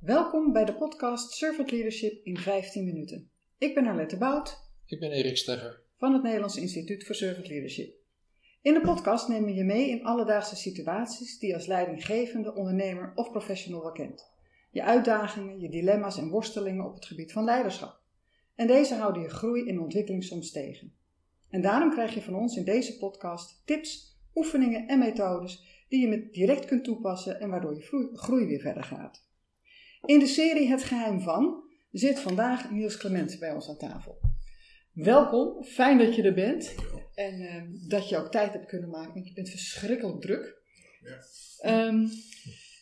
Welkom bij de podcast Servant Leadership in 15 minuten. Ik ben Arlette Bout. Ik ben Erik Stegger. Van het Nederlands Instituut voor Servant Leadership. In de podcast nemen we je mee in alledaagse situaties die je als leidinggevende, ondernemer of professional wel kent. Je uitdagingen, je dilemma's en worstelingen op het gebied van leiderschap. En deze houden je groei en ontwikkeling soms tegen. En daarom krijg je van ons in deze podcast tips, oefeningen en methodes die je met direct kunt toepassen en waardoor je groei weer verder gaat. In de serie Het Geheim van zit vandaag Niels Clement bij ons aan tafel. Welkom, fijn dat je er bent en ehm, dat je ook tijd hebt kunnen maken, want je bent verschrikkelijk druk. Ja. Um,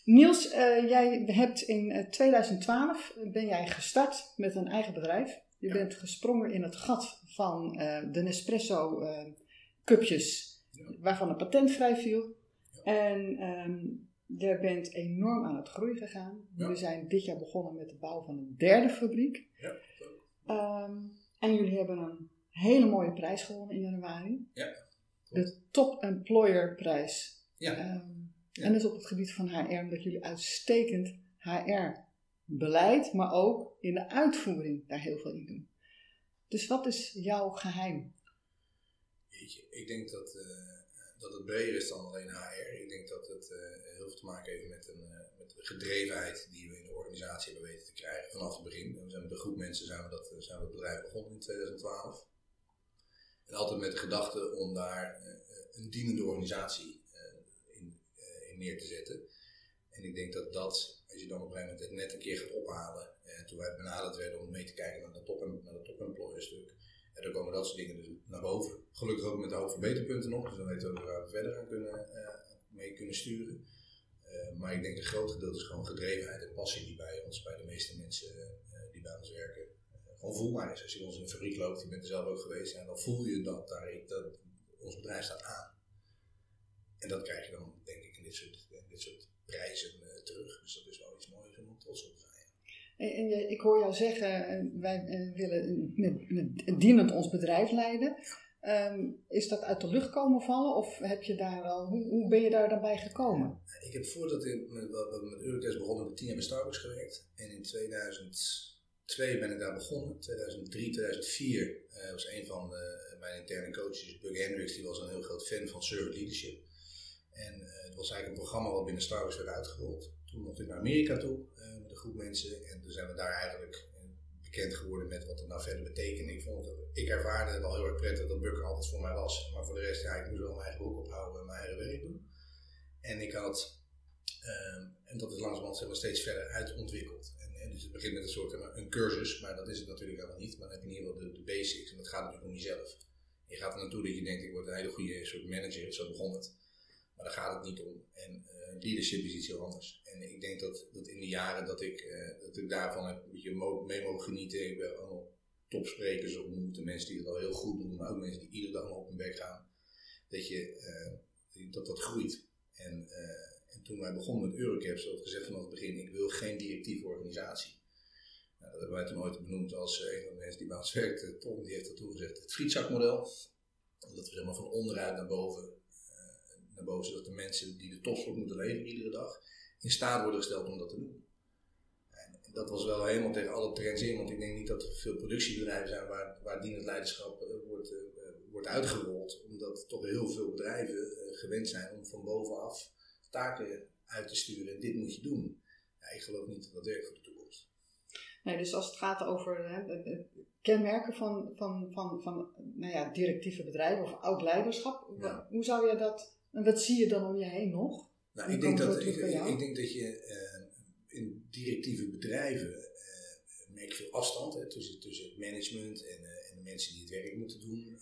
Niels, uh, jij hebt in 2012 eh, ben jij gestart met een eigen bedrijf. Je bent gesprongen in het gat van uh, de Nespresso cupjes, waarvan een patent vrij viel. En um, je bent enorm aan het groeien gegaan. We zijn dit jaar begonnen met de bouw van een derde fabriek. Ja, um, en jullie hebben een hele mooie prijs gewonnen in januari. Ja. De Top Employer prijs. Ja. Um, ja. En dat is op het gebied van HR, omdat jullie uitstekend HR-beleid, maar ook in de uitvoering daar heel veel in doen. Dus wat is jouw geheim? Jeetje, ik denk dat, uh, dat het breder is dan alleen HR. Ik denk dat het uh, heel veel te maken heeft met, een, uh, met de gedrevenheid die we in de organisatie hebben weten te krijgen vanaf het begin. We zijn met een groep mensen zijn we, dat, zijn we het bedrijf begonnen in 2012. En altijd met de gedachte om daar een dienende organisatie in, neer te zetten. En ik denk dat dat, als je dan op een gegeven moment net een keer gaat ophalen, en toen wij benaderd werden om mee te kijken naar de top, naar de top employer stuk, en dan komen dat soort dingen dus naar boven. Gelukkig ook met de hoge verbeterpunten nog, dus dan weten we waar we verder gaan kunnen, uh, mee kunnen sturen. Uh, maar ik denk een groot gedeelte is gewoon gedrevenheid en passie die bij ons, bij de meeste mensen uh, die bij ons werken, gewoon voelbaar is. Als je ons in de fabriek loopt, je bent er zelf ook geweest, ja, dan voel je dat, daar, dat ons bedrijf staat aan. En dat krijg je dan, denk ik, in dit soort, dit prijzen terug. Dus dat is wel iets moois om trots op te zijn. En, en ik hoor jou zeggen, eh, wij eh, willen met, met dienend ons bedrijf leiden. Um, is dat uit de lucht komen vallen of heb je daar al, hoe, hoe ben je daar dan bij gekomen? Ik heb voordat ik met, met begonnen met tien jaar bij Starbucks gewerkt. En in 2002 ben ik daar begonnen. 2003, 2004 uh, was een van de, mijn interne coaches, Bug Hendricks, die was een heel groot fan van servant leadership. En het was eigenlijk een programma wat binnen Starbucks werd uitgerold. Toen mocht ik naar Amerika toe groep mensen. En toen zijn we daar eigenlijk eh, bekend geworden met wat het nou verder betekent. Ik, vond ik ervaarde het al heel erg prettig dat Bukker altijd voor mij was. Maar voor de rest, ja, ik moest wel mijn eigen boek ophouden en mijn eigen werk doen. En ik had, uh, en dat is langzamerhand zeg steeds verder uitontwikkeld. En, en, dus het begint met een soort een cursus, maar dat is het natuurlijk helemaal niet. Maar dan heb je in ieder geval de, de basics en dat gaat natuurlijk om jezelf. Je gaat er naartoe dat je denkt, ik word een hele goede soort manager, zo begon het. Maar daar gaat het niet om. En uh, leadership is iets heel anders. En ik denk dat, dat in de jaren dat ik, uh, dat ik daarvan heb een beetje mee mogen genieten. Ik ben allemaal topsprekers ontmoet. De mensen die het al heel goed doen. Maar ook mensen die iedere dag nog op hun bek gaan. Dat, je, uh, dat dat groeit. En, en toen wij begonnen met Eurocap, zoals gezegd vanaf het begin. Ik wil geen directieve organisatie. Nou, dat hebben wij toen ooit benoemd als een van de mensen die bij ons werkte. Tom die heeft dat toen gezegd. Het frietzakmodel. Dat we zeg maar van onderuit naar boven naar boven, zodat de mensen die de topsport moeten leveren iedere dag, in staat worden gesteld om dat te doen. En dat was wel helemaal tegen alle trends in, want ik denk niet dat er veel productiebedrijven zijn waar, waar dienend leiderschap uh, wordt, uh, wordt uitgerold, omdat toch heel veel bedrijven gewend zijn om van bovenaf taken uit te sturen en dit moet je doen. Ja, ik geloof niet dat dat werkt voor de toekomst. Nee, dus als het gaat over hè, kenmerken van, van, van, van nou ja, directieve bedrijven of oud leiderschap, ja. hoe zou je dat en wat zie je dan om je heen nog? Nou, ik denk, dat, ik, ik, denk dat je uh, in directieve bedrijven uh, merk je veel afstand hè, tussen, tussen het management en, uh, en, de mensen die het werk moeten doen.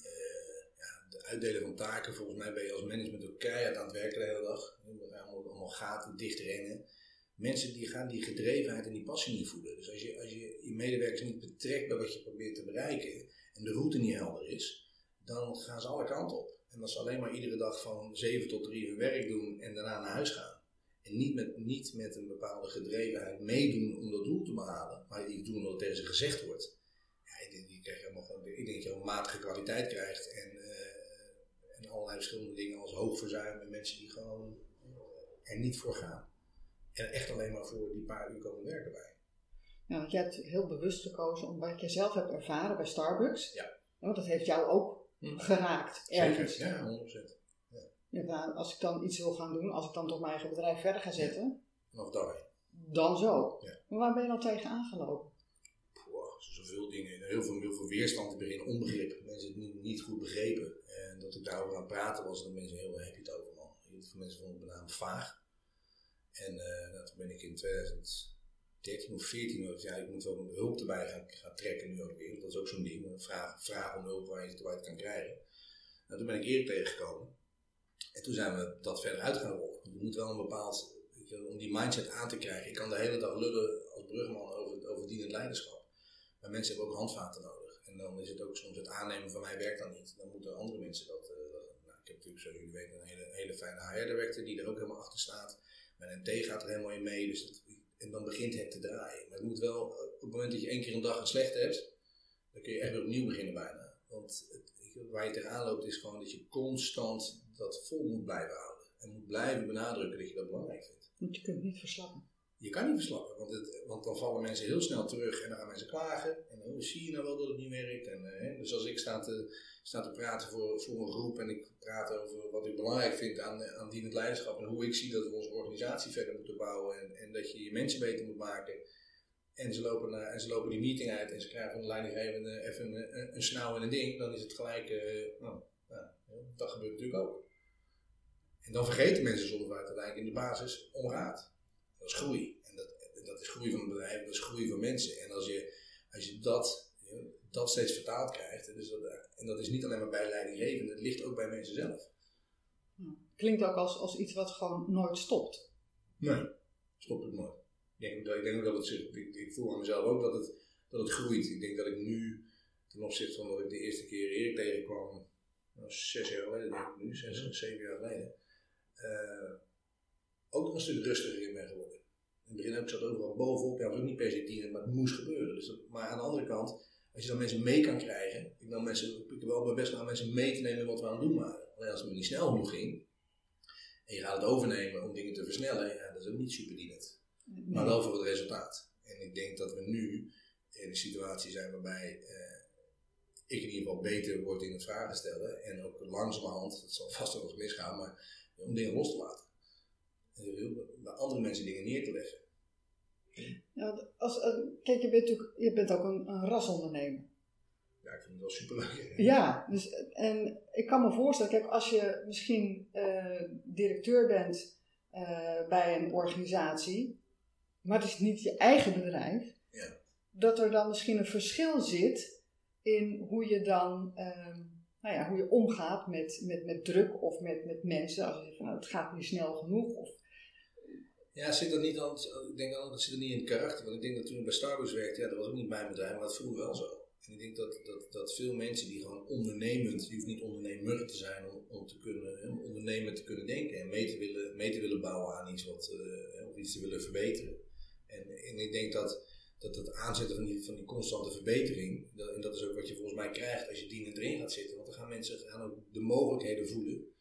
ja, de uitdelen van taken, volgens mij ben je als management ook keihard aan het werken de hele dag. Je moet allemaal, allemaal gaten dicht rennen. Mensen die gaan die gedrevenheid en die passie niet voelen. Dus als je, als je je medewerkers niet betrekt bij wat je probeert te bereiken en de route niet helder is, dan gaan ze alle kanten op. En dat ze alleen maar iedere dag van 7 tot 3 hun werk doen en daarna naar huis gaan. En niet met, niet met een bepaalde gedrevenheid meedoen om dat doel te behalen, maar die doen omdat het tegen ze gezegd wordt. Ja, ik denk, je krijgt helemaal gewoon, ik denk dat je een matige kwaliteit krijgt en, uh, en allerlei verschillende dingen als hoogverzuim en mensen die gewoon er niet voor gaan. En echt alleen maar voor die paar uur komen werken bij. Ja, want jij hebt heel bewust gekozen om wat je zelf hebt ervaren bij Starbucks. Ja. Want dat heeft jou ook. Geraakt ergens. Zeker, ja, 100%. Ja, nou, als ik dan iets wil gaan doen, als ik dan toch mijn eigen bedrijf verder ga zetten, Nog daarbij. dan zo. Ja. Maar waar ben je dan tegen aangelopen? Zoveel dingen. Heel veel, heel veel weerstand in het begin, onbegrip. Mensen het niet, niet goed begrepen. En dat ik daarover aan het praten was, dat mensen heel happy het over man. Heel veel mensen vonden het name vaag. En toen ben ik in 2013 of 14, of, ja, ik moet wel hulp erbij gaan, trekken nu ook weer. Dat is ook zo'n ding, vraag, vraag om hulp waar je, het kan krijgen. Nou, toen ben ik Erik tegengekomen. En toen zijn we dat verder uit gaan rollen. Je moet wel een bepaald, je, om die mindset aan te krijgen. Ik kan de hele dag lullen als brugman over, over dienend leiderschap. Maar mensen hebben ook handvaten nodig. En dan is het ook soms het aannemen van mij werkt dan niet. Dan moeten andere mensen dat. eh, nou, ik heb natuurlijk, zoals jullie weten, een hele, hele fijne HR-director die er ook helemaal achter staat. Mijn NT gaat er helemaal in mee. Dus en dan begint het te draaien. Maar het moet wel, eh, op het moment dat je één keer een dag een slechte hebt, dan kun je echt weer opnieuw beginnen bijna. Want het, waar je tegenaan loopt is gewoon dat je constant dat vol moet blijven houden. En moet blijven benadrukken dat je dat belangrijk vindt. Want je kunt niet verslappen. Je kan niet verslappen, want, het, want dan vallen mensen heel snel terug en dan gaan mensen klagen. Dan zie je nou wel dat het niet werkt. En, eh, dus als ik sta te, te praten voor, voor een groep en ik praat over wat ik belangrijk vind aan, aan dienend leiderschap en hoe ik zie dat we onze organisatie verder moeten bouwen en, en dat je je mensen beter moet maken. En ze, lopen en ze lopen die meeting uit en ze krijgen van de leidinggevende even een, een, snauw en een ding, dan is het gelijk, eh, nou, dat gebeurt natuurlijk ook. En dan vergeten mensen soms waar het uiteindelijk in de basis om gaat. Dat is groei. En dat, dat is groei van een bedrijf, dat is groei van mensen. En als je, als je dat, dat steeds vertaald krijgt, dus dat, en dat is niet alleen maar bij leidinggevenden, het ligt ook bij mensen zelf. Klinkt ook als, als iets wat gewoon nooit stopt. Nee, stopt het nooit. Ik denk, ik denk ook dat het zich, ik, ik voel aan mezelf ook dat het, dat het groeit. Ik denk dat ik nu, ten opzichte van dat ik de eerste keer Erik tegenkwam, nou, zes jaar geleden, denk ik nu, zes, zeven jaar geleden, uh, ook nog een stuk rustiger in ben geworden. In het begin heb ik zat overal bovenop, ja, was ook niet per se tien, maar het moest gebeuren. Dus dat, maar aan de andere kant, als je dan mensen mee kan krijgen, ik dan mensen, ik wel mijn best aan mensen mee te nemen wat we aan het doen waren. Alleen als het me niet snel genoeg ging, en je gaat het overnemen om dingen te versnellen, ja, dat is ook niet superdienend. Nee. Maar wel voor het resultaat. En ik denk dat we nu in een situatie zijn waarbij uh, ik in ieder geval beter word in het vragen stellen. En ook langzamerhand, dat zal vast wel eens misgaan, maar om dingen los te laten. En bij andere mensen dingen neer te leggen. Ja, als, uh, kijk, je bent natuurlijk je bent ook een, een rasondernemer. Ja, ik vind het wel superleuk. Ja, dus, en ik kan me voorstellen, kijk, als je misschien uh, directeur bent uh, bij een organisatie, maar het is niet je eigen bedrijf, ja. dat er dan misschien een verschil zit in hoe je dan, uh, nou ja, hoe je omgaat met, met, met druk of met, met mensen. Als je zegt van, nou, het gaat niet snel genoeg. Of, ja, zit dat niet aan, ik denk dat zit er niet in het karakter. Want ik denk dat toen ik bij Starbucks werkte, ja, dat was ook niet mijn bedrijf, maar dat voelde wel zo. En ik denk dat, dat, dat veel mensen die gewoon ondernemend, je hoeft niet ondernemer te zijn om, om te kunnen, om te kunnen denken en mee te willen, mee te willen bouwen aan iets wat, uh, of iets te willen verbeteren. En, en ik denk dat, dat het aanzetten van die, van die constante verbetering, dat, en dat is ook wat je volgens mij krijgt als je dienend erin gaat zitten, want dan gaan mensen gaan ook de mogelijkheden voelen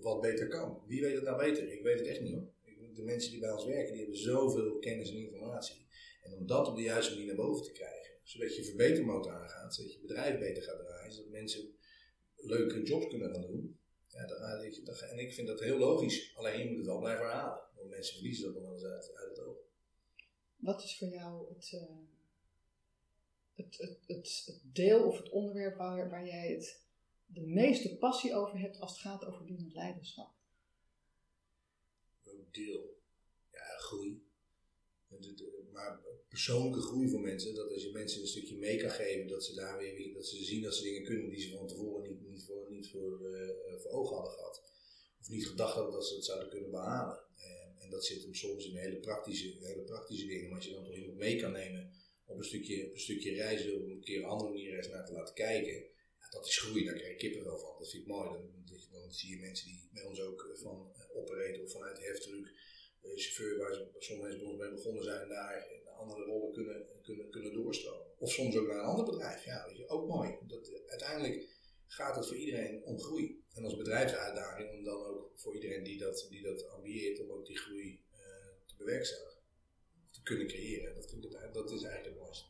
wat beter kan. Wie weet het nou beter? Ik weet het echt niet hoor. De mensen die bij ons werken, die hebben zoveel kennis en informatie. En om dat op de juiste manier naar boven te krijgen, zodat je verbetermotor aangaat, zodat je bedrijf beter gaat draaien, zodat mensen leuke jobs kunnen gaan doen. Ja, dan, je, dan, en ik vind dat heel logisch, alleen je moet het wel blijven herhalen, want mensen verliezen dat wel eens uit, het oog. Wat is voor jou het, uh, het, het, het, het, deel of het onderwerp waar, waar jij het de meeste passie over hebt als het gaat over dienend leiderschap? Deel? Ja, groei. Maar persoonlijke groei voor mensen, dat als je mensen een stukje mee kan geven, dat ze daar weer, dat ze zien dat ze dingen kunnen die ze van tevoren niet, niet, voor, niet voor, uh, voor ogen hadden gehad. Of niet gedacht hadden dat ze het zouden kunnen behalen. En, en dat zit hem soms in hele praktische, hele praktische dingen. Als je dan toch iemand mee kan nemen op een stukje, op een stukje reizen, op een keer een andere manier eens naar te laten kijken. Dat is groei, daar krijg je kippenvel van. Dat vind ik mooi. Dan, dan zie je mensen die bij ons ook van uh, operaten of vanuit de heftruck de chauffeur waar ze, sommige mensen bij ons mee begonnen zijn, daar andere rollen kunnen, kunnen, kunnen doorstromen. Of soms ook naar een ander bedrijf. Ja, weet je, ook mooi. Dat, uiteindelijk gaat het voor iedereen om groei. En als bedrijfsuitdaging om dan ook voor iedereen die dat, die dat ambieert, om ook die groei uh, bewerkstelligen. Te kunnen creëren. Dat, vind ik dat is eigenlijk het mooiste.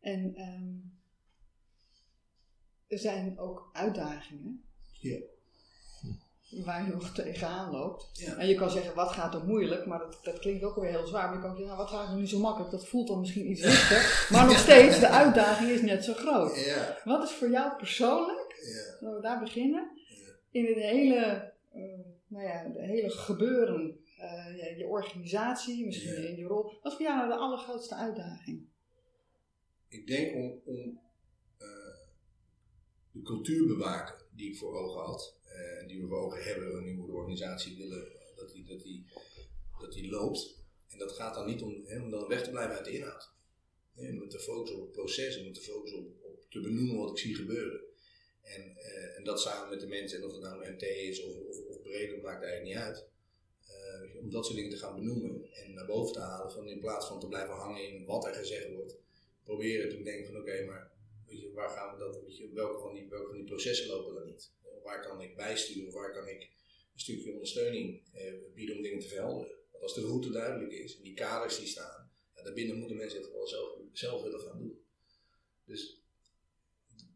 En ehm, er zijn ook uitdagingen. Ja. Waar je nog tegenaan loopt. Ja. En je kan zeggen, wat gaat er moeilijk? Maar dat, dat klinkt ook weer heel zwaar. Maar je kan zeggen, nou, wat gaat er nu zo makkelijk? Dat voelt dan misschien iets lichter. Maar nog steeds, de uitdaging is net zo groot. Ja. Wat is voor jou persoonlijk, Ja. zullen we daar beginnen, in het hele, eh, nou ja, de hele gebeuren, eh, je, je organisatie, misschien in je rol. Wat is voor jou nou de allergrootste uitdaging? Ik denk om, om de cultuur bewaken die ik voor ogen had. eh, En die we voor ogen hebben en nu we de organisatie willen dat die, dat, die, dat die loopt. En dat gaat dan niet om, om dan weg te blijven uit de inhoud. Nee, om te focussen op het proces, om te focussen op, op te benoemen wat ik zie gebeuren. En, eh, en dat samen met de mensen, en of het nou een MT is of, of, of breder, maakt eigenlijk niet uit. Eh, om dat soort dingen te gaan benoemen en naar boven te halen, van in plaats van te blijven hangen in wat er gezegd wordt, proberen te bedenken van oké, maar waar gaan we dat, weet je, welke, van die, welke van die processen lopen dan niet? Eh, Waar kan ik bijsturen, waar kan ik een stukje ondersteuning eh, bieden om dingen te verhelderen? Want als de route duidelijk is en die kaders die staan, ja, daarbinnen moeten mensen het wel zelf, zelf willen gaan doen. Dus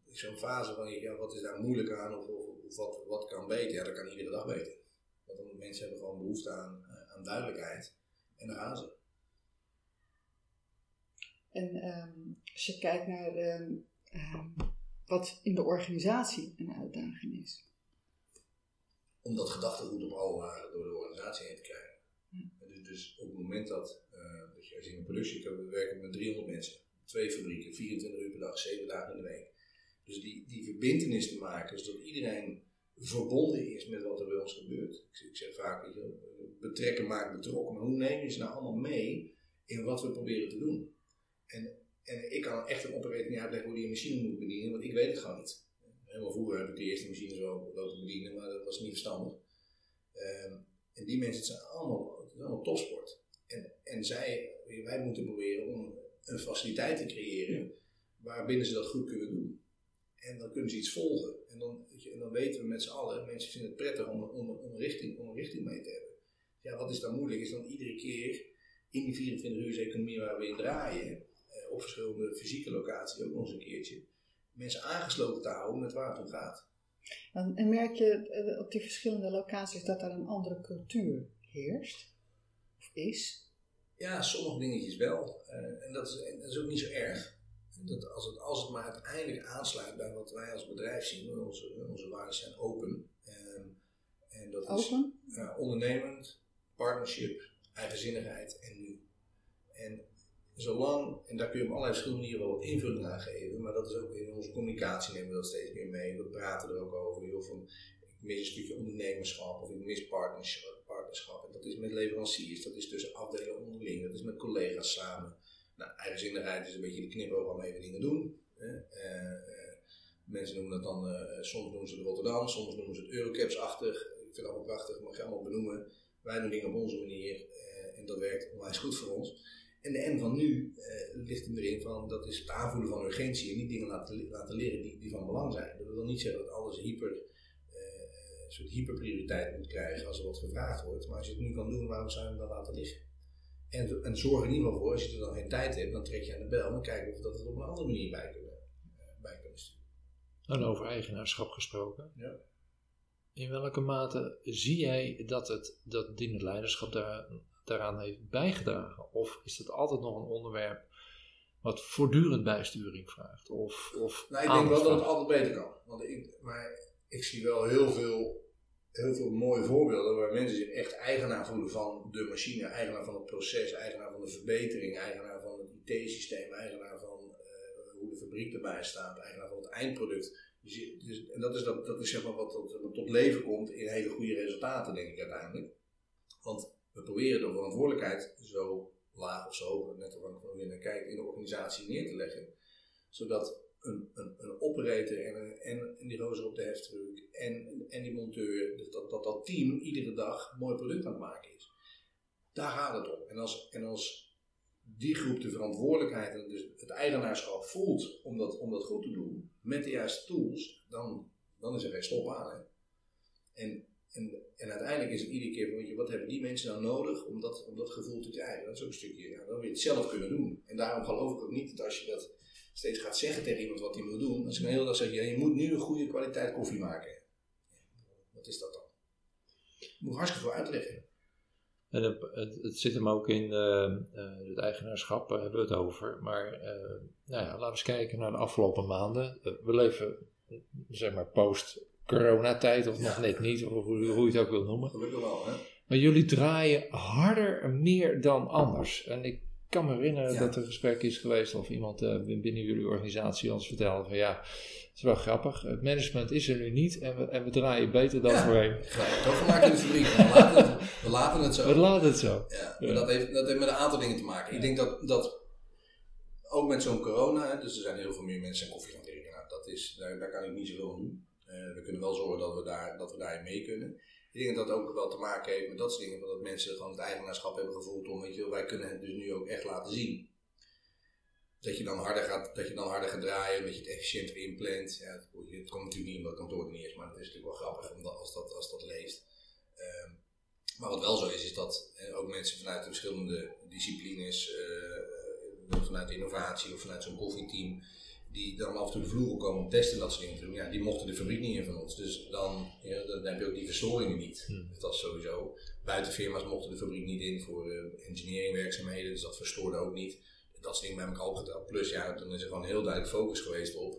zo'n fase van ja, wat is daar moeilijk aan of, of, wat, wat kan beter, ja, dat kan iedere dag beter. Want mensen hebben gewoon behoefte aan, eh, aan duidelijkheid en daar gaan ze. En ehm, als je kijkt naar ehm, ehm, wat in de organisatie een uitdaging is. om dat gedachtegoed op alle lagen door de organisatie heen te krijgen. Dus, dus op het moment dat, eh, dat je als in een productie kan, we werken met 300 mensen, twee fabrieken, 24 uur per dag, 7 dagen in de week. Dus die, die verbindenis te maken, zodat iedereen verbonden is met wat er bij ons gebeurt. Ik, zeg vaak, weet je, wel, betrekken maakt betrokken, maar hoe neem je ze nou allemaal mee in wat we proberen te doen? En, en ik kan echt een operator niet uitleggen hoe die een machine moet bedienen, want ik weet het gewoon niet. Helemaal vroeger heb ik de eerste machine zo lopen bedienen, maar dat was niet verstandig. Ehm, en die mensen, zijn allemaal, het is allemaal topsport. En, en zij, wij moeten proberen om een faciliteit te creëren waarbinnen ze dat goed kunnen doen. En dan kunnen ze iets volgen. En dan, en dan weten we met z'n allen, mensen vinden het prettig om, om, om, richting, om een richting mee te hebben. Ja, wat is dan moeilijk? Is dan iedere keer in die 24 uur economie waar we in draaien, op verschillende fysieke locaties ook nog eens een keertje, mensen aangesloten te houden met waar het om gaat. En, en merk je eh, op die verschillende locaties dat daar een andere cultuur heerst? Of is? Ja, sommige dingetjes wel. Eh, en, dat is, en dat is ook niet zo erg. Dat als, het, als het maar uiteindelijk aansluit bij wat wij als bedrijf zien, onze, onze waarden zijn open. Ehm, en dat is Open? ja, ondernemend, partnership, eigenzinnigheid en nu. En zolang, en daar kun je op allerlei verschillende manieren wel wat invulling aan geven, maar dat is ook in onze communicatie nemen we dat steeds meer mee. We praten er ook over. Joh, van, ik mis een stukje ondernemerschap of ik mis partnerschap. En dat is met leveranciers, dat is tussen afdelingen onderling, dat is met collega's samen. Nou, eigenzinnigheid is een beetje de knipoog waarmee we dingen doen. Hè. Eh, eh, mensen noemen dat dan, eh, soms noemen ze het Rotterdam, soms noemen ze het Eurocaps-achtig. Ik vind het allemaal prachtig, mag je allemaal benoemen. Wij doen dingen op onze manier en dat werkt onwijs goed voor ons. En de N van nu eh, ligt hem erin van, dat is het aanvoelen van urgentie en niet dingen laten, laten leren die, die van belang zijn. Dat wil niet zeggen dat alles hyper, eh, een soort hyperprioriteit moet krijgen als er wat gevraagd wordt. Maar als je het nu kan doen, waarom zou je hem dan laten liggen? En, en zorg er in ieder geval voor, als je er dan geen tijd hebt, dan trek je aan de bel en dan kijken of we dat het op een andere manier bij kunnen, eh, bij kunnen sturen. En over eigenaarschap gesproken. Ja. In welke mate zie jij dat het dat dienend leiderschap daar, daaraan heeft bijgedragen? Of is het altijd nog een onderwerp wat voortdurend bijsturing vraagt? Of, of Nou, ik denk wel dat het altijd beter kan. Want ik, maar ik zie wel heel veel, heel veel mooie voorbeelden waar mensen zich echt eigenaar voelen van de machine, eigenaar van het proces, eigenaar van de verbetering, eigenaar van het IT-systeem, eigenaar van eh, hoe de fabriek erbij staat, eigenaar van het eindproduct. Dus, dus, en dat is, dat, dat is zeg maar wat tot, wat tot leven komt in hele goede resultaten, denk ik uiteindelijk. Want we proberen de verantwoordelijkheid zo laag of zo hoog, net afhankelijk van je naar in de organisatie neer te leggen. Zodat een, een, een operator en, en, die rozer op de heftruck en, en die monteur, dat, dat dat team iedere dag mooi product aan het maken is. Daar gaat het om. En als, en als die groep de verantwoordelijkheid en dus het eigenaarschap voelt om dat, om dat goed te doen, met de juiste tools, dan, dan is er geen stop aan. En, En, en uiteindelijk is het iedere keer, je, wat hebben die mensen nou nodig om dat, dat gevoel te krijgen? Dat is ook een stukje, ja, dan wil je het zelf kunnen doen. En daarom geloof ik ook niet dat als je dat steeds gaat zeggen tegen iemand wat hij moet doen, als ik een hele dag zeg, ja, je moet nu een goede kwaliteit koffie maken. Wat is dat dan? Ik moet hartstikke veel uitleggen. En het, het, zit hem ook in eh, eh, het eigenaarschap, daar hebben we het over. Maar eh, nou ja, laten we eens kijken naar de afgelopen maanden. we leven, zeg maar, post-coronatijd, of nog net niet, of hoe, hoe je het ook wil noemen. Gelukkig wel, hè? Maar jullie draaien harder meer dan anders. En ik kan me herinneren Ja. dat er een gesprek is geweest of iemand eh, binnen jullie organisatie ons vertelde van ja, het is wel grappig. Het management is er nu niet en we, en we draaien beter dan Ja. voorheen. Toch gemaakt in de fabriek. We laten het, we laten het zo. We laten het zo. Ja, Ja. dat heeft, dat heeft met een aantal dingen te maken. Ik denk dat, dat ook met zo'n corona, dus er zijn heel veel meer mensen koffie gaan drinken. Nou, dat is, daar, daar kan ik niet zoveel aan doen. Eh, we kunnen wel zorgen dat we, daar, dat we daarin mee kunnen. Ik denk dat dat ook wel te maken heeft met dat soort dingen. Dat mensen gewoon het eigenaarschap hebben gevoeld om, weet je wij kunnen het dus nu ook echt laten zien. Dat je dan harder gaat, dat je dan harder gaat draaien, dat je het efficiënter inplant. Ja, het, komt natuurlijk niet omdat het kantoor er niet is, maar het is natuurlijk wel grappig omdat, als, dat, als dat leeft. Ehm, maar wat wel zo is, is dat eh, ook mensen vanuit de verschillende disciplines, eh, vanuit innovatie of vanuit zo'n koffieteam, die dan af en toe de vloer komen om testen en dat soort dingen te doen, ja, die mochten de fabriek niet in van ons. Dus dan, ja, dan heb je ook die verstoringen niet. Hmm. Dat is sowieso. Buitenfirma's mochten de fabriek niet in voor eh engineeringwerkzaamheden, dus dat verstoorde ook niet. Dat soort dingen bij elkaar opgeteld. Plus ja, dan is er gewoon heel duidelijk focus geweest op,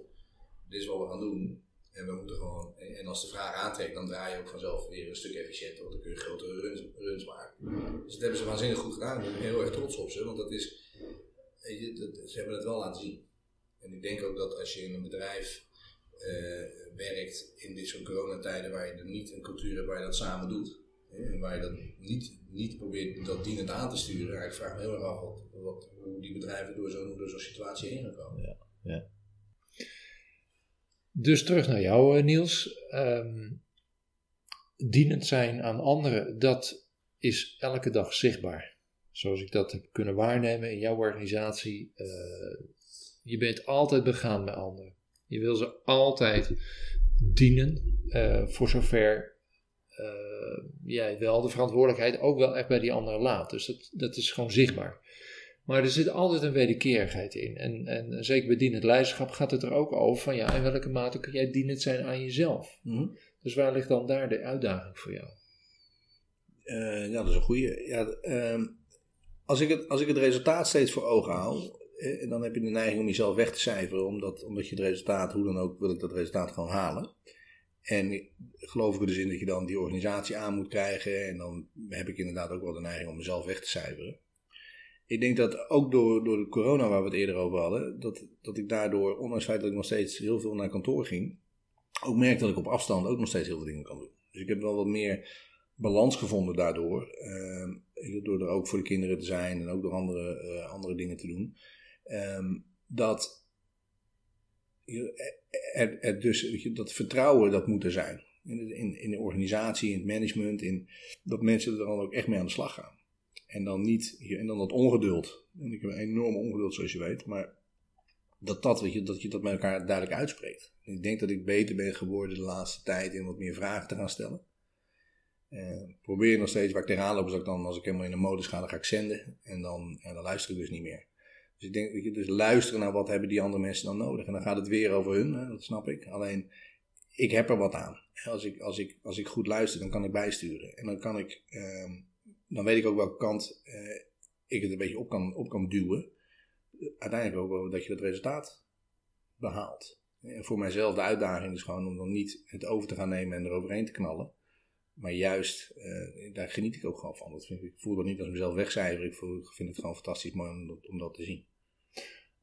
dit is wat we gaan doen. En we moeten gewoon, en als de vraag aantrekt, dan draai je ook vanzelf weer een stuk efficiënter, want dan kun je grotere runs, runs maken. Dus dat hebben ze waanzinnig goed gedaan. Ik ben heel erg trots op ze, want dat is, weet je, dat- ze hebben het wel laten zien. En ik denk ook dat als je in een bedrijf eh, werkt in dit soort coronatijden, waar je er niet een cultuur hebt waar je dat samen doet, hè, en waar je dat niet, niet probeert dat dienend aan te sturen, ja, ik vraag me heel erg af wat, hoe die bedrijven door zo'n door zo'n situatie heen gaan komen. Dus terug naar jou, eh, Niels. Ehm, dienend zijn aan anderen, dat is elke dag zichtbaar. Zoals ik dat heb kunnen waarnemen in jouw organisatie. eh, je bent altijd begaan met anderen. Je wil ze altijd dienen, eh, voor zover eh, jij wel de verantwoordelijkheid ook wel echt bij die anderen laat. Dus dat, dat is gewoon zichtbaar. Maar er zit altijd een wederkerigheid in. En, en zeker bij dienend leiderschap gaat het er ook over van ja, in welke mate kun jij dienend zijn aan jezelf. Dus waar ligt dan daar de uitdaging voor jou? Eh, ja, dat is een goede. Ja, ehm, als, ik het, als ik het resultaat steeds voor ogen hou, eh, dan heb je de neiging om jezelf weg te cijferen, omdat, omdat je het resultaat, hoe dan ook, wil ik dat resultaat gewoon halen. En geloof ik er dus in dat je dan die organisatie aan moet krijgen, en dan heb ik inderdaad ook wel de neiging om mezelf weg te cijferen. Ik denk dat ook door, door de corona waar we het eerder over hadden, dat, dat ik daardoor, ondanks het feit dat ik nog steeds heel veel naar kantoor ging, ook merk dat ik op afstand ook nog steeds heel veel dingen kan doen. Dus ik heb wel wat meer balans gevonden daardoor. Ehm, door er ook voor de kinderen te zijn en ook door andere, eh, andere dingen te doen. Ehm, dat er, er dus dat vertrouwen dat moet er zijn. In in, de organisatie, in het management, in, dat mensen er dan ook echt mee aan de slag gaan. En dan niet, en dan dat ongeduld. En ik heb een enorm ongeduld zoals je weet, maar dat, dat, weet je, dat je dat met elkaar duidelijk uitspreekt. En ik denk dat ik beter ben geworden de laatste tijd in wat meer vragen te gaan stellen. Eh, probeer nog steeds waar ik tegenaan loop, dat ik dan als ik helemaal in de modus ga, dan ga ik zenden. En dan, ja, dan luister ik dus niet meer. Dus ik denk, weet je, dus luisteren naar wat hebben die andere mensen dan nodig. En dan gaat het weer over hun, hè, dat snap ik. Alleen, ik heb er wat aan. Als ik, als, ik, als ik goed luister, dan kan ik bijsturen. En dan kan ik, ehm, dan weet ik ook welke kant eh, ik het een beetje op kan, op kan duwen. Uiteindelijk ook dat je het resultaat behaalt. En voor mijzelf de uitdaging is gewoon om dan niet het over te gaan nemen en eroverheen te knallen. Maar juist, eh, daar geniet ik ook gewoon van. Dat vind ik, voel dat niet als mezelf voel, ik vind het gewoon fantastisch mooi om dat, om dat te zien.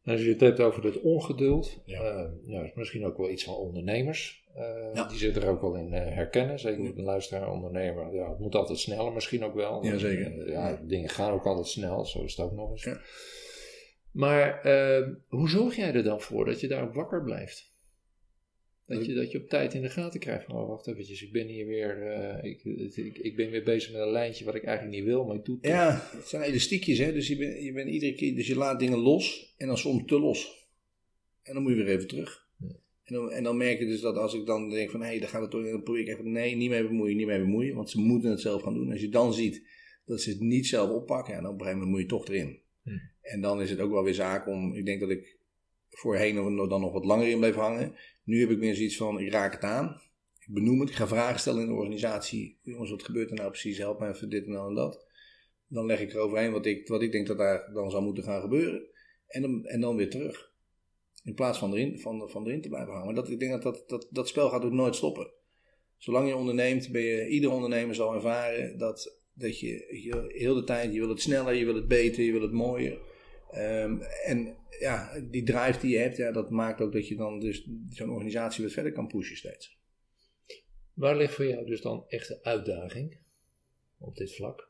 Als je het hebt over het ongeduld, Ja. eh, nou, is misschien ook wel iets van ondernemers. eh, Ja. Die zich er ook wel in eh, herkennen. Zeker een luisteraar, ondernemer. Ja, het moet altijd sneller, misschien ook wel. Ja, zeker. Ja, dingen gaan ook altijd snel, zo is het ook nog eens. Ja. Maar hoe zorg jij er dan voor dat je daar wakker blijft? Dat je, dat je op tijd in de gaten krijgt van, oh wacht eventjes, ik ben hier weer, eh, ik, ik, ik ben weer bezig met een lijntje wat ik eigenlijk niet wil, maar ik doe het. Ja, het zijn elastiekjes, hè. Dus je bent, je bent iedere keer, dus je laat dingen los en dan soms te los. En dan moet je weer even terug. Ja. En dan, en dan merk je dus dat als ik dan denk van hé, hey, daar gaat het toch, dan probeer ik even nee, niet mee bemoeien, niet mee bemoeien, want ze moeten het zelf gaan doen. Als je dan ziet dat ze het niet zelf oppakken, ja, dan op een gegeven moment moet je toch erin. En dan is het ook wel weer zaak om, ik denk dat ik voorheen dan nog wat langer in bleef hangen. Nu heb ik meer zoiets van, ik raak het aan. Ik benoem het, ik ga vragen stellen in de organisatie. Jongens, wat gebeurt er nou precies? Help me even dit en dan en dat. Dan leg ik eroverheen wat ik, wat ik denk dat daar dan zou moeten gaan gebeuren. En dan, en dan weer terug. In plaats van erin, van, van erin te blijven hangen. Dat, ik denk dat dat, dat dat spel gaat ook nooit stoppen. Zolang je onderneemt, ben je, ieder ondernemer zal ervaren dat, dat je, je heel de tijd, je wil het sneller, je wil het beter, je wil het mooier. Ehm, en ja, die drive die je hebt, ja, dat maakt ook dat je dan dus zo'n organisatie wat verder kan pushen steeds. Waar ligt voor jou dus dan echt de uitdaging op dit vlak?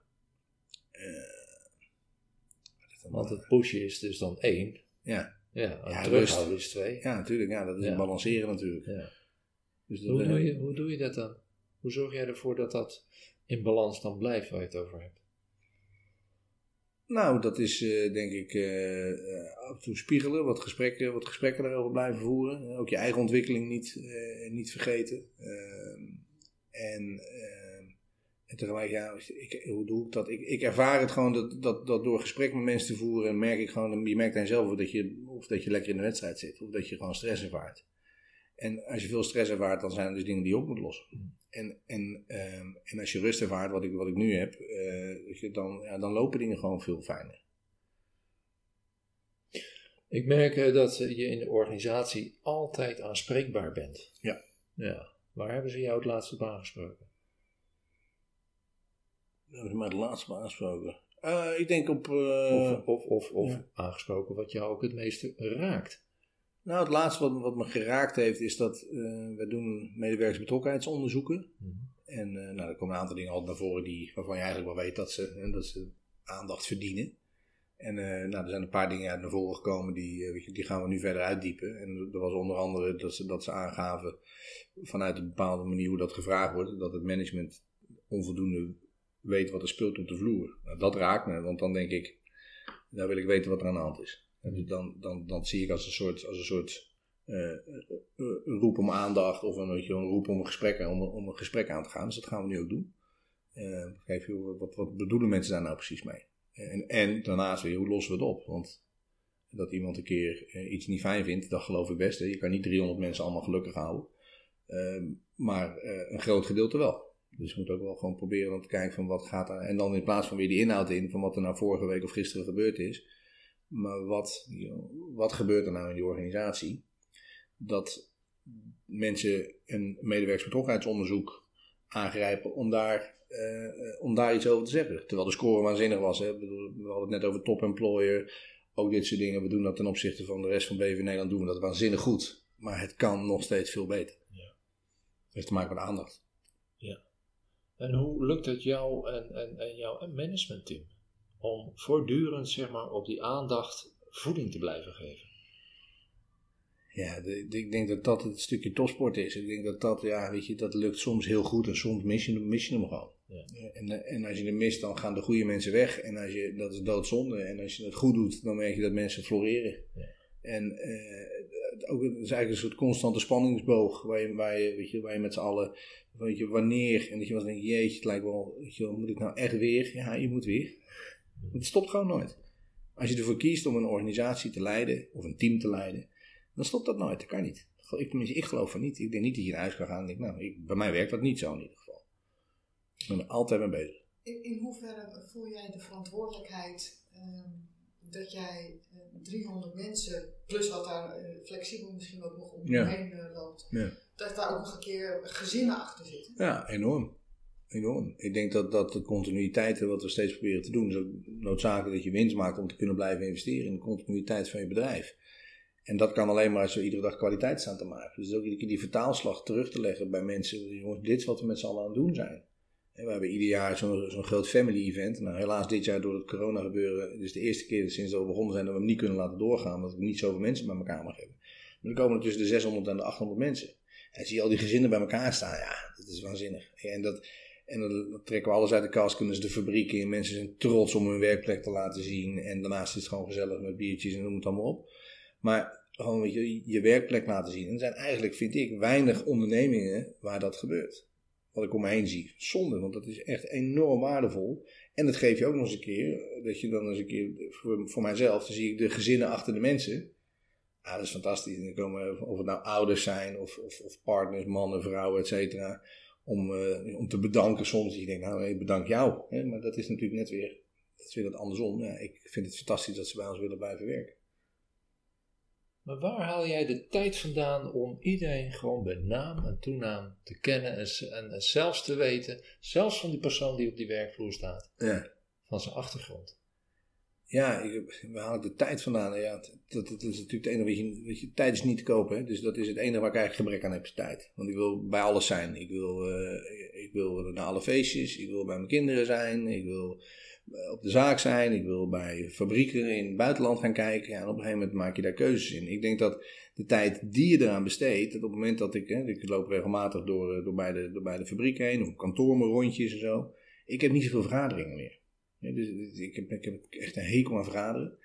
Want het pushen is dus dan één. Ja, Ja, en Ja, terughouden is twee. ja natuurlijk. Ja, dat is Ja. een balanceren natuurlijk. Ja. Dus dat, Hoe, eh, doe je, hoe doe je dat dan? Hoe zorg jij ervoor dat dat in balans dan blijft waar je het over hebt? Nou, dat is eh, denk ik eh, eh, af en toe spiegelen, wat gesprekken, wat gesprekken daarover blijven voeren. Ook je eigen ontwikkeling niet, niet vergeten. Ehm, en, en tegelijk, ja, ik, hoe doe ik dat? Ik, ik ervaar het gewoon dat, dat, dat door gesprek met mensen te voeren, merk ik gewoon, je merkt dan zelf dat je, of dat je lekker in de wedstrijd zit, of dat je gewoon stress ervaart. En als je veel stress ervaart, dan zijn er dus dingen die je op moet lossen. En, en, ehm, en als je rust ervaart, wat ik, wat ik nu heb, eh, dan, ja, dan lopen dingen gewoon veel fijner. Ik merk eh, dat je in de organisatie altijd aanspreekbaar bent. Ja. Ja. Waar hebben ze jou het laatste op aangesproken? Hebben ze mij het laatste maar aangesproken. Eh, ik denk op. Of, of, of, of ja. aangesproken wat jou ook het meeste raakt? Nou, het laatste wat, wat me geraakt heeft, is dat eh we doen medewerkersbetrokkenheidsonderzoeken. Mhm. En eh, nou, er komen een aantal dingen altijd naar voren die, waarvan je eigenlijk wel weet dat ze, eh, dat ze aandacht verdienen. En eh, nou, er zijn een paar dingen uit naar voren gekomen die, die gaan we nu verder uitdiepen. En er was onder andere dat ze, dat ze aangaven vanuit een bepaalde manier hoe dat gevraagd wordt, dat het management onvoldoende weet wat er speelt op de vloer. Nou, dat raakt me, want dan denk ik, daar wil ik weten wat er aan de hand is. Dan, dan, dan zie ik als een soort, als een soort eh, eh, eh, een roep om aandacht of een, je, een roep om een gesprek, om, om een gesprek aan te gaan. Dus dat gaan we nu ook doen. Eh kijk, joh, wat, wat bedoelen mensen daar nou precies mee? En, en daarnaast weer, hoe lossen we het op? Want dat iemand een keer eh, iets niet fijn vindt, dat geloof ik best. Hè. Je kan niet 300 mensen allemaal gelukkig houden. Ehm, maar eh, een groot gedeelte wel. Dus je moet ook wel gewoon proberen om te kijken van wat gaat er. En dan in plaats van weer die inhoud in van wat er nou vorige week of gisteren gebeurd is. Maar wat, wat gebeurt er nou in die organisatie? Dat mensen een medewerkersbetrokkenheidsonderzoek aangrijpen om daar, eh, om daar iets over te zeggen. Terwijl de score waanzinnig was. Hè? We hadden het net over top employer. Ook dit soort dingen. We doen dat ten opzichte van de rest van BV Nederland doen we dat waanzinnig goed. Maar het kan nog steeds veel beter. Ja. Het heeft te maken met aandacht. En hoe lukt het jou en, en, en jouw managementteam om voortdurend zeg maar, op die aandacht voeding te blijven geven? Ja, de- de- ik denk dat dat het stukje topsport is. Ik denk dat dat, ja, weet je, dat lukt soms heel goed en soms mis je, hem- mis je hem gewoon. Ja. En, eh, en als je hem mist, dan gaan de goede mensen weg. En als je, dat is doodzonde. En als je het goed doet, dan merk je dat mensen floreren. Ja. En eh, ook, het is eigenlijk een soort constante spanningsboog waar je, waar je, weet je, waar je met z'n allen, weet je, wanneer, en dat je was denkt, jeetje, het lijkt wel, weet je, moet ik nou echt weer? Ja, je moet weer. Het stopt gewoon nooit. Als je ervoor kiest om een organisatie te leiden, of een team te leiden, dan stopt dat nooit. Dat kan niet. Ik, ik geloof van niet. Ik denk niet dat je naar huis kan gaan nou, ik, bij mij werkt dat niet zo in ieder geval. Ik ben er altijd mee bezig. In, in hoeverre voel jij de verantwoordelijkheid ehm, dat jij eh, 300 mensen, plus wat daar eh, flexibel misschien ook nog omheen eh, loopt, Ja. dat daar ook nog een keer gezinnen achter zitten? Ja, enorm. Enorm. Ik denk dat, dat de continuïteit, wat we steeds proberen te doen, is ook noodzakelijk dat je winst maakt om te kunnen blijven investeren in de continuïteit van je bedrijf. En dat kan alleen maar als iedere dag kwaliteit staan te maken. Dus ook iedere keer die vertaalslag terug te leggen bij mensen. Jongens, dit is wat we met z'n allen aan het doen zijn. En we hebben ieder jaar zo'n zo'n groot family event. Nou, helaas dit jaar door het corona gebeuren. Is de eerste keer sinds we begonnen zijn dat we hem niet kunnen laten doorgaan. Omdat we niet zoveel mensen bij elkaar mag hebben. Maar dan komen er tussen de 600 en de 800 mensen. En zie je al die gezinnen bij elkaar staan. Ja, dat is waanzinnig. En dat, en dan, trekken we alles uit de kast, kunnen ze de fabriek in. Mensen zijn trots om hun werkplek te laten zien. En daarnaast is het gewoon gezellig met biertjes en noem het allemaal op. Maar gewoon je, je werkplek laten zien. En er zijn eigenlijk, vind ik, weinig ondernemingen waar dat gebeurt. Wat ik om me heen zie. Zonde, want dat is echt enorm waardevol. En dat geef je ook nog eens een keer, dat je dan eens een keer, voor, voor mijzelf, dan zie ik de gezinnen achter de mensen. Ah, dat is fantastisch. En dan komen, of het nou ouders zijn, of, of, of partners, mannen, vrouwen, et cetera. Om, eh, om te bedanken soms. Je denkt, nou, ik bedank jou. Hè? Maar dat is natuurlijk net weer, dat is weer dat andersom. Ja, ik vind het fantastisch dat ze bij ons willen blijven werken. Maar waar haal jij de tijd vandaan om iedereen gewoon bij naam en toenaam te kennen en, z- en, en zelfs te weten, zelfs van die persoon die op die werkvloer staat, Ja. van zijn achtergrond? Ja, waar haal ik de tijd vandaan? Ja, dat, dat, is natuurlijk het enige wat je, je, tijd is niet te kopen. Hè? Dus dat is het enige waar ik eigenlijk gebrek aan heb, tijd. Want ik wil bij alles zijn. Ik wil, eh, ik wil naar alle feestjes, ik wil bij mijn kinderen zijn, ik wil eh, op de zaak zijn, ik wil bij fabrieken in het buitenland gaan kijken. Ja, en op een gegeven moment maak je daar keuzes in. Ik denk dat de tijd die je eraan besteedt, dat op het moment dat ik, ik loop regelmatig door, eh, door, bij de, door bij de fabriek heen, of kantoor mijn rondjes en zo. Ik heb niet zoveel vergaderingen meer. Dus, dus ik, heb, ik echt een hekel aan vergaderen.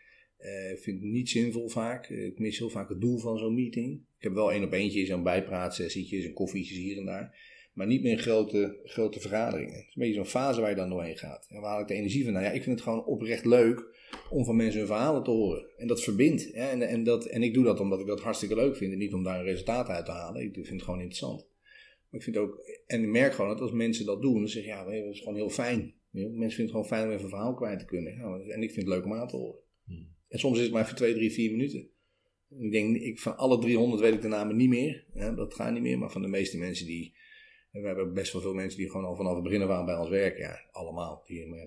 Ik vind het niet zinvol vaak. Eh, Ik mis heel vaak het doel van zo'n meeting. Ik heb wel één op eentje, zo'n bijpraatsessietjes en koffietjes hier en daar. Maar niet meer grote, grote vergaderingen. Het is een beetje zo'n fase waar je dan doorheen gaat. En waar ik de energie van? Nou ja, ik vind het gewoon oprecht leuk om van mensen hun verhalen te horen. En dat verbindt. En, en, dat, en ik doe dat omdat ik dat hartstikke leuk vind. En niet om daar een resultaat uit te halen. Ik vind het gewoon interessant. Maar ik vind ook, en ik merk gewoon dat als mensen dat doen, dan zeg je, ja, dat is gewoon heel fijn. Mensen vinden het gewoon fijn om even een verhaal kwijt te kunnen. Ja, en ik vind het leuk om aan te horen. Hmm. En soms is het maar voor twee, drie, vier minuten. Ik denk, ik, van alle 300 weet ik de namen niet meer. Ja, dat gaat niet meer. Maar van de meeste mensen die. en We hebben best wel veel mensen die gewoon al vanaf het begin aan bij ons werken. Ja, allemaal. Die, maar, Ja,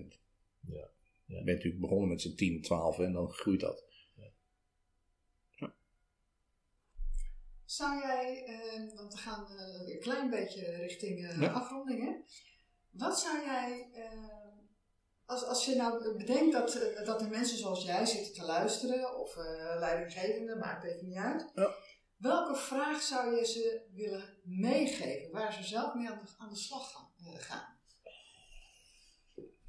ja. Je bent natuurlijk begonnen met z'n 10, 12 en dan groeit dat. Zou jij, eh, want we gaan eh, weer een klein beetje richting eh, Ja. afronding, hè? Wat zou jij, eh, als, als je nou bedenkt dat, eh, dat er mensen zoals jij zitten te luisteren, of eh leidinggevende, maakt even niet uit. Ja. Welke vraag zou je ze willen meegeven, waar ze zelf mee aan de, aan de slag gaan, gaan?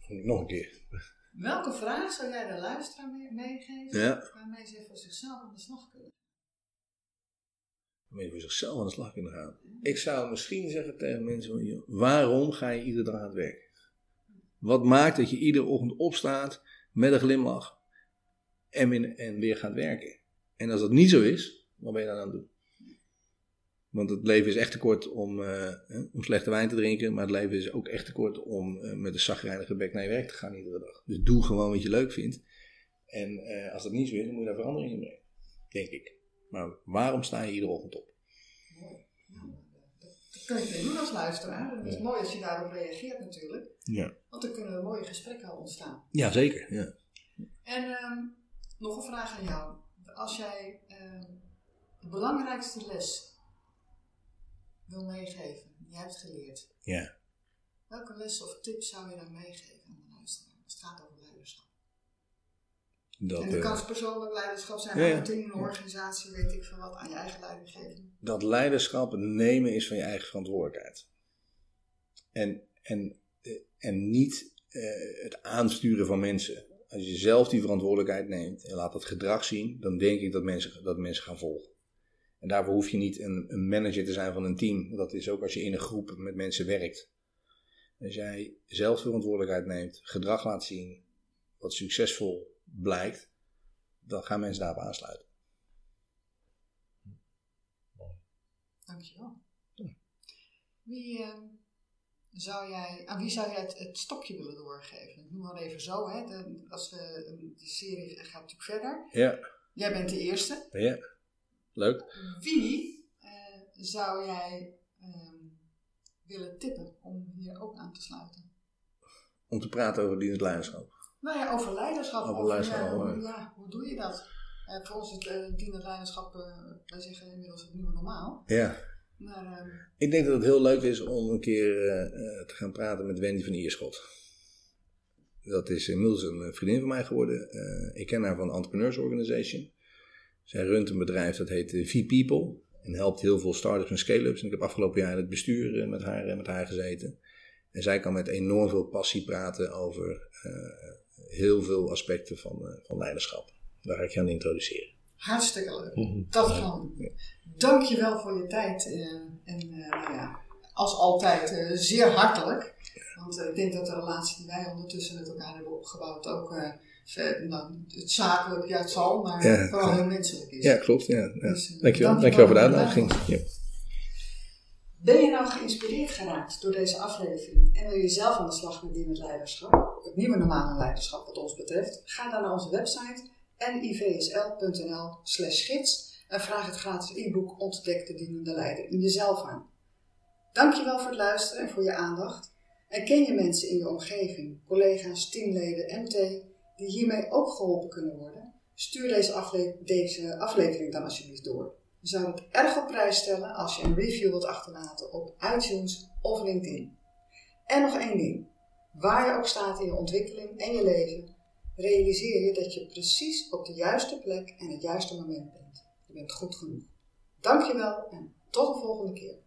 Nog een keer. Welke vraag zou jij de luisteraar mee- meegeven, Ja. waarmee ze voor zichzelf aan de slag kunnen? Waarmee je voor zichzelf aan de slag kunnen gaan. Ik zou misschien zeggen tegen mensen: waarom ga je iedere dag aan het werk? Wat maakt dat je iedere ochtend opstaat met een glimlach en, in- en weer gaat werken? En als dat niet zo is, wat ben je dan aan het doen? Want het leven is echt te kort om, eh, slechte wijn te drinken, maar het leven is ook echt te kort om eh, met een zagrijnige bek naar je werk te gaan iedere dag. Dus doe gewoon wat je leuk vindt. En eh, als dat niet zo is, dan moet je daar verandering in brengen. Denk ik. Maar waarom sta je iedere ochtend op? Mooi. Nou, dat, kun je doen als luisteraar. Het is Ja. mooi als je daarop reageert natuurlijk. Ja. Want dan kunnen er mooie gesprekken ontstaan. Ja, zeker. Ja. En ehm, nog een vraag aan jou. Als jij ehm, de belangrijkste les wil meegeven, die je hebt geleerd. Ja. Welke les of tip zou je dan meegeven aan de luisteraar? Het gaat over. Dat, en dat eh, kan persoonlijk leiderschap zijn, Ja, aan ja. een organisatie, weet ik veel wat, aan je eigen leidinggeving. dat leiderschap nemen is van je eigen verantwoordelijkheid. En, en, eh, en niet eh, het aansturen van mensen. Als je zelf die verantwoordelijkheid neemt en laat dat gedrag zien, dan denk ik dat mensen, dat mensen gaan volgen. En daarvoor hoef je niet een, een manager te zijn van een team. Dat is ook als je in een groep met mensen werkt. Als jij zelf verantwoordelijkheid neemt, gedrag laat zien, wat succesvol blijkt, dan gaan mensen daarop aansluiten. Dankjewel. Wie, ehm, zou jij, aan wie zou jij het, het stokje willen doorgeven? Ik noem maar even zo, hè. De, als we, de serie gaat natuurlijk verder. Ja, Jij bent de eerste. ja. Leuk. Wie eh, zou jij ehm, willen tippen om hier ook aan te sluiten? Om te praten over dienend leiderschap. Nou ja, over leiderschap. Over Over, leiderschap, ja, hoe, ja, hoe doe je dat? Eh, voor ons is het uh, dienend leiderschap, eh, wij zeggen inmiddels het nieuwe normaal. Ja. Maar ehm, Ik denk dat het heel leuk is om een keer eh, eh, te gaan praten met Wendy van Ierschot. Dat is inmiddels een eh, vriendin van mij geworden. Eh, ik ken haar van Entrepreneurs Organization. Zij runt een bedrijf dat heet eh, V-People. En helpt heel veel start-ups en scale-ups. En ik heb afgelopen jaar in het bestuur eh, met haar, eh, met haar gezeten. En zij kan met enorm veel passie praten over eh, heel veel aspecten van, eh, van leiderschap. Daar ga ik je aan introduceren. Hartstikke leuk. Mhm. Dat gaan we doen. Dank je wel voor je tijd. eh, en eh, nou ja, als altijd zeer hartelijk. Want ik denk dat de relatie die wij ondertussen met elkaar hebben opgebouwd ook nou, het zakelijk, ja het zal, maar Ja. vooral heel menselijk is. Ja, klopt. Ja, ja. Dus, Dankjewel. Dankjewel voor de. Ja. Ben je nou geïnspireerd geraakt door deze aflevering en wil je zelf aan de slag met dienend leiderschap, het nieuwe normale leiderschap wat ons betreft, ga dan naar onze website nivsl.nl slash gids en vraag het gratis e-book Ontdek de dienende leider in jezelf aan. Dankjewel voor het luisteren en voor je aandacht. En ken je mensen in je omgeving, collega's, teamleden, MT, die hiermee ook geholpen kunnen worden? Stuur deze, deze aflevering dan alsjeblieft door. We zouden het erg op prijs stellen als je een review wilt achterlaten op iTunes of LinkedIn. En nog één ding. Waar je ook staat in je ontwikkeling en je leven, realiseer je dat je precies op de juiste plek en het juiste moment bent. Je bent goed genoeg. Dankjewel en tot de volgende keer.